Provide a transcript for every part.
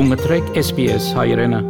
Bunga trek SBS Hayrena.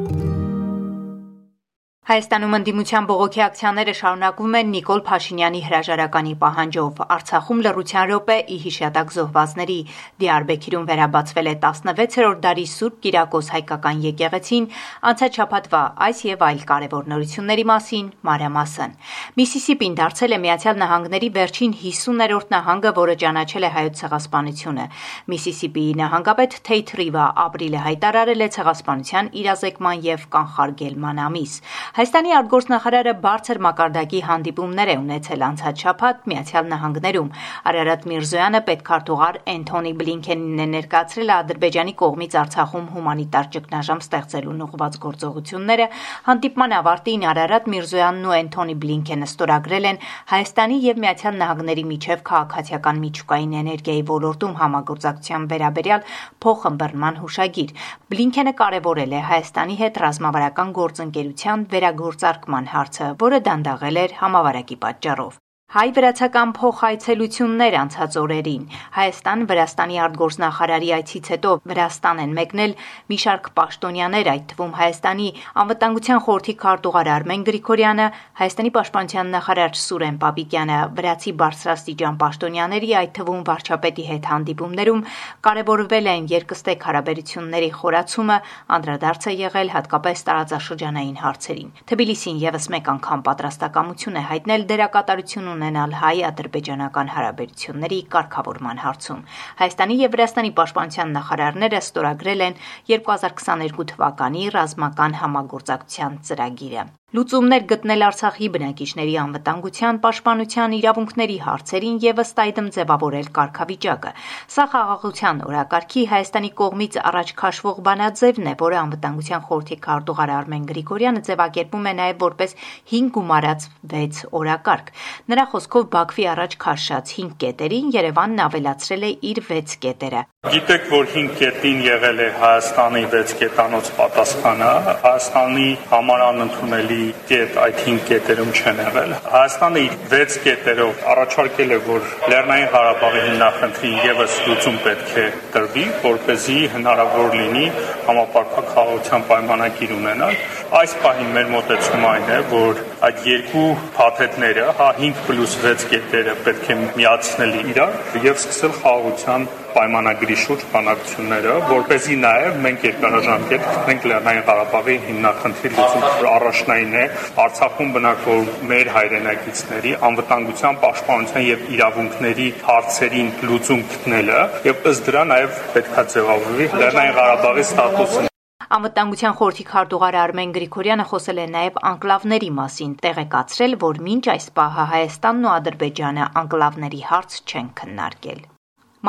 Հայաստանում ընդդիմության բողոքի ակցիաները շարունակվում են Նիկոլ Փաշինյանի հրաժարականի պահանջով։ Արցախում լռության րոպե ի հիշատակ զոհվածների Դիարբեկիրում վերաբացվել է 16-րդ դարի Սուրբ Կիրակոս հայկական եկեղեցին, անցած շաբաթվա այս եւ այլ կարևոր նորությունների մասին մանրամասն։ Միսիսիպին դարձել է Միացյալ Նահանգների վերջին 50-րդ նահանգը, որը ճանաչել է հայոց ցեղասպանությունը։ Միսիսիպիի նահանգապետ Թեյթ Ռիվա ապրիլը հայտարարել է ցեղասպանության իրազեկման եւ կանխարգելման ամիս։ Հայաստանի արտգործնախարարը բարձր մակարդակի հանդիպումներ է ունեցել անցած շաբաթ Միացյալ Նահանգներում։ Արարատ Միրզոյանը պետքարտուղար Էնթոնի Բլինքենին է ներկայացրել Ադրբեջանի կողմից Արցախում հումանիտար ճգնաժամ ստեղծելուն ուղղված գործողությունները։ Հանդիպման ավարտին Արարատ Միրզոյանն ու Էնթոնի Բլինքենը ստորագրել են Հայաստանի եւ Միացյալ Նահանգների միջև քաղաքացիական միջուկային էներգիայի ոլորտում համագործակցության վերաբերյալ փոխըմբռնման հուշագիր։ Բլինքենը կարևորել է Հայաստանի հետ ռազմավարական գործընկերության վեր վերագործարկման հարցը, որը դանդաղել էր համավարակի պատճառով։ Հայ-վրացական փոխայցելություններ անցած օրերին Հայաստան-Վրաստանի արտգործնախարարի այցից հետո Վրաստան են մեկնել մի շարք պաշտոնյաներ, այդ թվում Հայաստանի անվտանգության խորհրդի քարտուղար Արմեն Գրիգորյանը, Հայաստանի պաշտպանության նախարար Սուրեն Պապիկյանը, վրացի բարձրաստիճան պաշտոնյաների, այդ թվում վարչապետի հետ հանդիպումներում կարևորվել են երկստեք հարաբերությունների խորացումը, անդրադարձ է եղել հատկապես տարածաշրջանային հարցերին։ Թբիլիսին եւս մեկ անգամ պատրաստակամություն է հայտնել դերակատարություն ունենալ հայ-ադրբեջանական հարաբերությունների կարգավորման հարցում։ Հայաստանի եւ Վրաստանի պաշտպանության նախարարները ստորագրել են 2022 թվականի ռազմական համագործակցության ծրագիրը։ Լուծումներ գտնել Արցախի բնակիչների անվտանգության, պաշտպանության իրավունքների հարցերին եւ ըստ այդմ ձևավորել կարգավիճակը։ Սա խաղաղության օրակարգի Հայաստանի կողմից առաջ քաշվող բանաձևն է, որը անվտանգության խորհրդի քարտուղար Արմեն Գրիգորյանը ձևակերպում է նաեւ որպես 5 գումարած 6 օրակարգ։ Նրա խոսքով Բաքվի առաջ քաշած 5 կետերին Երևանն ավելացրել է իր 6 կետերը։ Գիտեք, որ 5 կետին եղել է Հայաստանի 6 կետանոց պատասխանը, Հայաստանի համար անընդունելի կետ այդ 5 կետերում չեն եղել։ Հայաստանը իր 6 կետերով առաջարկել է, որ Լեռնային Ղարաբաղի հիմնախնդրին եւս լուծում պետք է տրվի, որ เป զի հնարավոր լինի համապարփակ խաղաղության պայմանագիր ունենալ։ Այս պահին մեր մոտեցումը այն է, որ այդ երկու փաթեթները, հա 5 6 կետերը պետք է միացնել իրար եւ սկսել խաղաղության պայմանագրի շուրջ բանակցությունները, որ เป զի նաև մենք երկարաժամկետ գտնենք Լեռնային Ղարաբաղի հիմնախնդրի լուծում առաջնային է Արցախում բնակվող մեր հայրենակիցների անվտանգության պաշտպանության եւ իրավունքների հարցերին լուծում գտնելը եւ ըստ դրա նաև պետքա ձևավորվի Լեռնային Ղարաբաղի ստատուսը Անվտանգության խորհրդի քարտուղար Արմեն Գրիգորյանը խոսել է նաև անկլավների մասին, տեղեկացրել, որ մինչ այս պահը Հայաստանն ու Ադրբեջանը անկլավների հարց չեն քննարկել։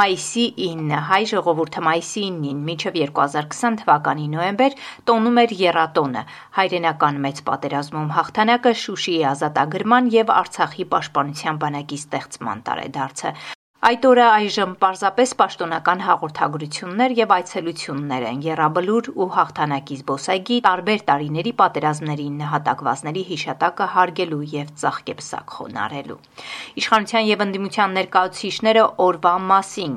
Մայիսի 9 հայ ժողովուրդը մայիսի 9-ին մինչև 2020 թվականի նոյեմբեր տոնում էր Եռատոնը, հայրենական մեծ պատերազմում հաղթանակը Շուշիի ազատագրման եւ Արցախի պաշտպանության բանակի ստեղծման տարեդարձը։ Այդ օրը այժմ պարզապես պաշտոնական հաղորդագրություններ եւ այցելություններ են. Եռաբլուր ու հաղթանակի զբոսայգի տարբեր տարիների պատերազմների նահատակվածների հիշատակը հարգելու եւ ծաղկեպսակ խոնարելու։ Իշխանության եւ ընդդիմության ներկայացուցիչները օրվա մասին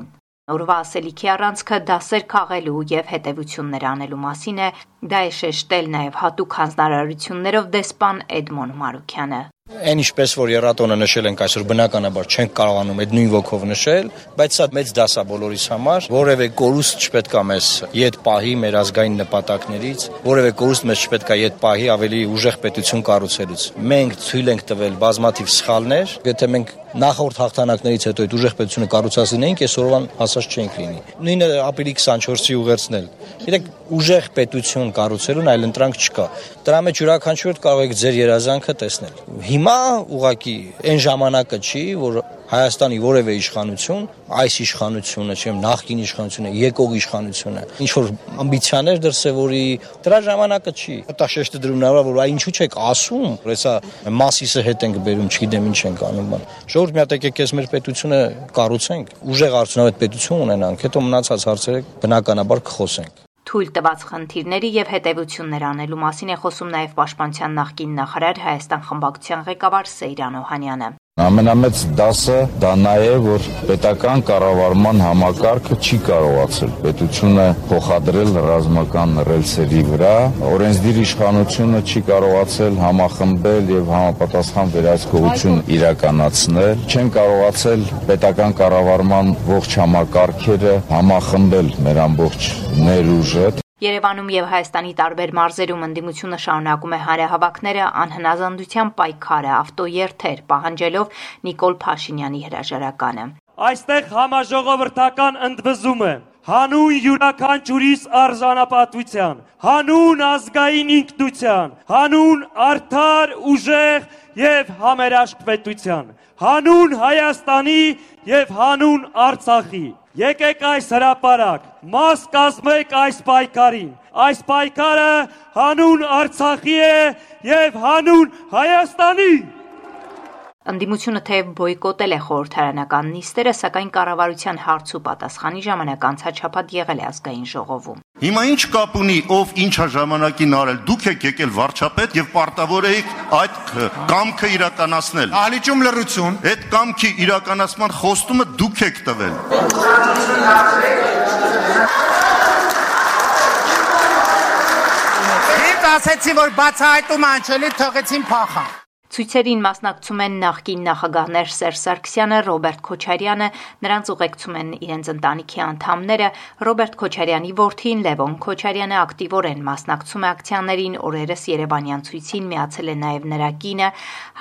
Օրվա ասելիքի առանցքը դասեր քաղելու եւ հետեւություններ անելու մասին է դա է շեշտել նաեւ հատուկ հանձնարարություններով դեսպան Էդմոն Մարուկյանը Այն ինչպես որ երատոնը նշել ենք այսօր բնականաբար չենք կարողանում այդ նույն ոգով նշել, բայց սա մեծ դաս է բոլորիս համար։ Որևէ կորուստ չպետք է մեզ իդ պահի մեր ազգային նպատակներից, որևէ կորուստ մեզ չպետք է իդ պահի ավելի ուժեղ պետություն կառուցելուց։ Մենք ցույլ ենք տվել բազմաթիվ սխալներ, եթե մենք նախորդ հաղթանակներից հետո այդ ուժեղ պետությունը կառուցածինեինք, այսօրվան հասած չենք լինի։ Նույնը ապրիլի 24-ի ուղերձնել։ Գիտեք, ուժեղ պետություն կառուցելուն այլ ընտրանք չկա։ Դրա մեջ յուրաքանչյուր կարող եք ձեր երազանքը տեսնել։ Հիմա ուղակի այն ժամանակը չի, որ Հայաստանի որևէ իշխանություն, այս իշխանությունը, չեմ նախկին իշխանությունը, եկող իշխանությունը, ինչ որ ամբիցիաներ դրսևորի, դրա ժամանակը չի։ Դա շեշտը դրում նրա որ այ ինչու՞ չեք ասում, որ հեսա մասիսը հետ ենք բերում, չգիտեմ ինչ ենք անում բան։ Ժողովուրդ մի հատ եկեք ես մեր պետությունը կառուցենք, ուժեղ արդյունավետ պետություն ունենանք, հետո մնացած հարցերը բնականաբար կխոսենք թույլ տված խնդիրների եւ հետեւություններ անելու մասին է խոսում նաեւ Պաշտպանության նախկին նախարար Հայաստան խմբակցության ղեկավար Սեյրան Օհանյանը։ Ամենամեծ դասը դա նա է, որ պետական կառավարման համակարգը չի կարողացել պետությունը փոխադրել ռազմական ռելսերի վրա, օրենսդիր իշխանությունը չի կարողացել համախմբել եւ համապատասխան վերահսկողություն իրականացնել, չեն կարողացել պետական կառավարման ողջ համակարգերը համախմբել մեր ամբողջ ներուժը, Երևանում եւ Հայաստանի տարբեր մարզերում ընդդիմությունը շարունակում է հանրահավաքները անհնազանդության պայքարը ավտոերթեր պահանջելով Նիկոլ Փաշինյանի հրաժարականը։ Այստեղ համաժողովրդական ընդվզում է հանուն յուրաքանչյուրիս արժանապատվության, հանուն ազգային ինքնության, հանուն արդար, ուժեղ եւ համերաշխ պետության, հանուն Հայաստանի եւ հանուն Արցախի։ Եկեք այս հրապարակ, մաս կազմեք այս պայքարին։ Այս պայքարը հանուն Արցախի է եւ հանուն Հայաստանի։ Ընդդիմությունը թեև բոյկոտել է խորհրդարանական նիստերը, սակայն կառավարության հարց ու պատասխանի ժամանակ անցաչափած եղել է ազգային ժողովում։ Հիմա ինչ կապ ունի ով ինչա ժամանակին արել։ Դուք եք եկել վարչապետ եւ պարտավոր եք այդ կամքը իրականացնել։ Ալիճում լրություն։ Այդ կամքի իրականացման խոստումը դուք եք տվել։ Ինձ ասեցի, որ բացահայտում անչելի թողեցին փախա։ Ցույցերին մասնակցում են նախկին նախագահներ Սերժ Սարգսյանը, Ռոբերտ Քոչարյանը, նրանց ուղեկցում են իրենց ընտանիքի անդամները, Ռոբերտ Քոչարյանի որդին Լևոն Քոչարյանը ակտիվորեն մասնակցում է ակցիաներին, օրերս Երևանյան ցույցին միացել է նաև նրա կինը,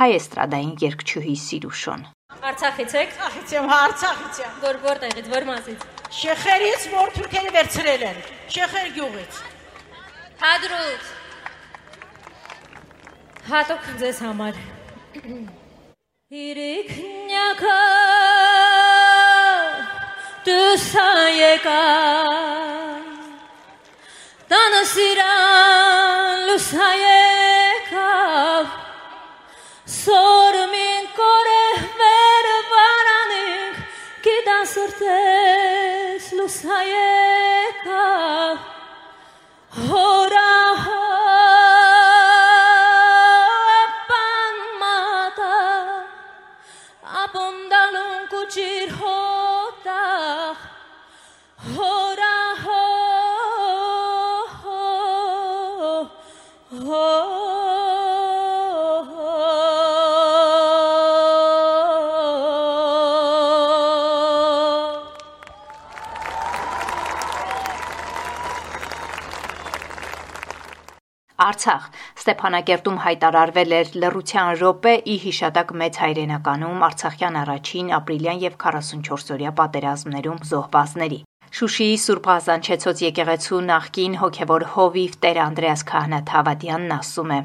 հայ էստրադային երգչուհի Սիրուշոն։ Արցախից եք։ Արցախից եմ, Արցախից եմ։ Որ որտեղից, որ մասից։ Շեխերից, որ թուրքերը վերցրել են։ Շեխեր գյուղից։ Հադրուց։ Հատոք ձեզ համար։ Իրիկնյակը դուսա եկա Տանը սիրան լուսա եկա Սորմին կորե վեր վարանինք Գիտան սրտես լուսա եկա Արցախ. Ստեփանակերտում հայտարարվել էր լռության րոպե ի հիշատակ մեծ հայրենականում Արցախյան առաջին ապրիլյան եւ 44-օրյա պատերազմներում զոհվածների։ Շուշիի Սուրբ Ղազանչեցոց եկեղեցու նախկին հոգևոր հովիվ Տեր Անդրեաս Քահանա Թավադյանն ասում է.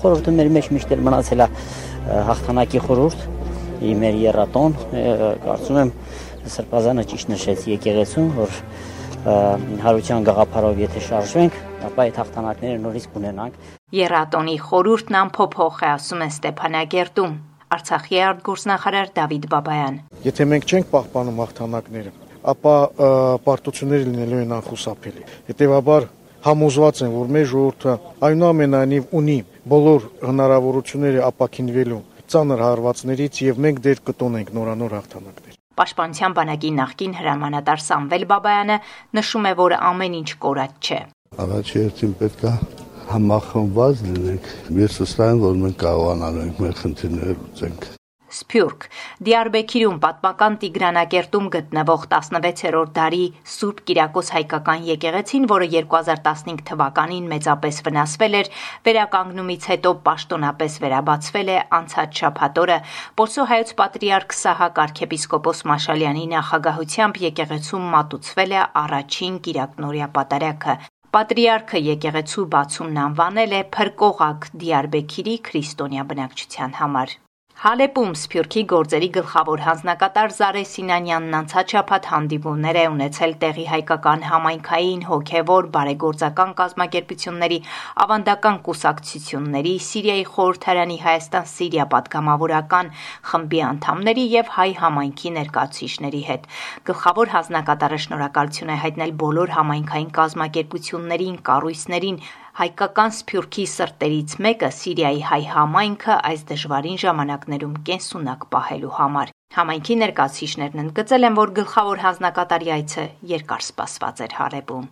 Խորհուրդը մեր մեջ միշտ էլ մնացել է հաղթանակի խորհուրդ, մեր երատոն, կարծում եմ Սրբազանը ճիշտ նշեց եկեղեցուն, որ հարության գաղափարով եթե շարժվենք, ապա այդ հաղթանակները նորից կունենանք։ Երատոնի խորհուրդն ամփոփող է, ասում է Ստեփանագերտում։ Արցախի արտգործնախարար Դավիթ Բաբայան։ Եթե մենք չենք պահպանում հաղթանակները, ապա պարտությունները լինելու են անխուսափելի։ Հետևաբար համոզված եմ, որ մեր ժողովուրդը այնուամենայնիվ ունի բոլոր հնարավորությունները ապակինվելու ծանր հարվածներից եւ մենք դեր կտոնենք նորանոր հաղթանակներ։ Պաշտպանության բանակի նախկին հրամանատար Սամվել Բաբայանը նշում է, որ ամեն ինչ կորած չէ։ Առաջի հերթին պետք է համախմբված լինենք։ Ես վստահ եմ, որ մենք կարողանալու ենք մեր խնդիրները լուծենք։ Սփյուռք Դիարբեկիրում պատմական Տիգրանակերտում գտնվող 16-րդ դարի Սուրբ Կիրակոս հայկական եկեղեցին, որը 2015 թվականին մեծապես վնասվել էր, վերականգնումից հետո պաշտոնապես վերաբացվել է անցած շաբաթօրը Պոլսո հայոց պատրիարք Սահակ arczepiskopos Մաշալյանի նախագահությամբ եկեղեցում մատուցվել է առաջին Կիրակնորիա պատարակը։ Պատրիարքը եկեղեցու բացումն անվանել է Փրկողակ Դիարբեկիրի քրիստոնյա բնակչության համար։ Հալեպում Սփյուռքի գործերի գլխավոր հանձնակատար Զարե Սինանյանն անցաչափած հանդիպումներ է ունեցել տեղի հայկական համայնքային հոգևոր բարեգործական կազմակերպությունների ավանդական կուսակցությունների Սիրիայի խորհրդարանի Հայաստան-Սիրիա падգամավորական խմբի անդամների եւ հայ համայնքի ներկայացուցիչների հետ։ Գլխավոր հանձնակատարը շնորհակալություն է հայտնել բոլոր համայնքային կազմակերպություններին, կառույցներին, Հայկական Սփյուռքի սրտերից մեկը Սիրիայի հայ համայնքը այս դժվարին ժամանակներում կենսունակ պահելու համար։ Համայնքի ներկայացիչներն ընդգծել են, որ գլխավոր հանձնակատարի այցը երկար սպասված էր Հարեբում։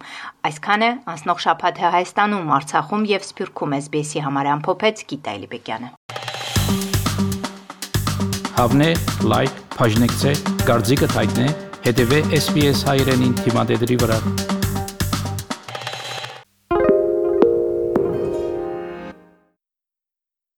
Այսքանը անցնող շաբաթը Հայաստանում, Արցախում եւ Սփյուռքում SBS-ի համար ամփոփեց Գիտա Իլիբեկյանը։ Հավնե, լայք, բաժնեկցե, դարձիկը թայտնե, հետեւե SBS հայրենին թիմադեդի վրա։